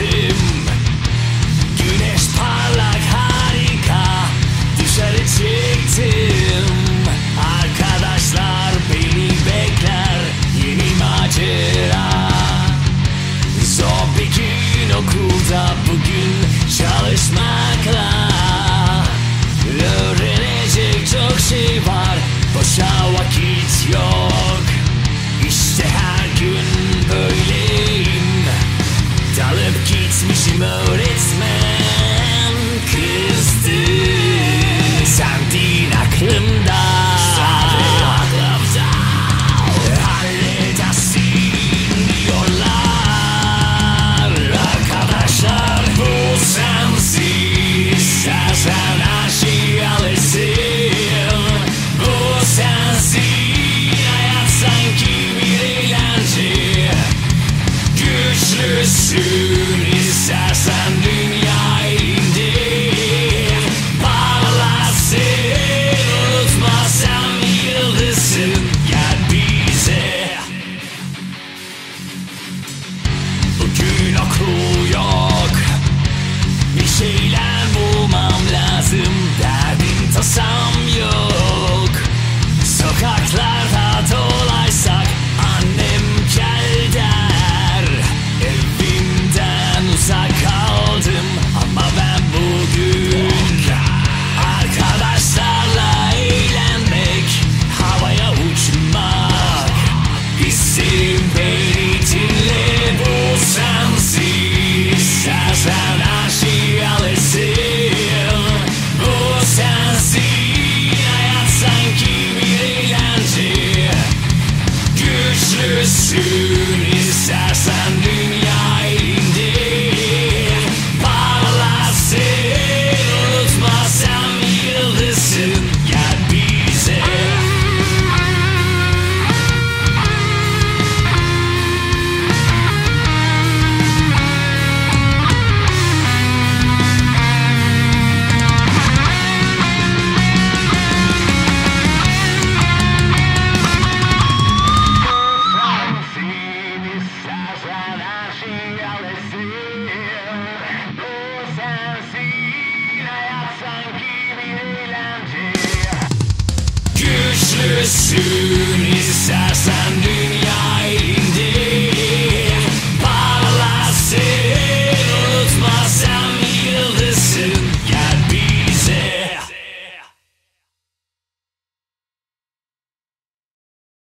him Geçmişim öğretmen kızdı Sen değil aklımda. Sadece aklımda Halledersin diyorlar Arkadaşlar bu sensin İstersen her şeyi alırsın. Bu sensin Güçlüsün istersen dünya soon is as a new soon as I do.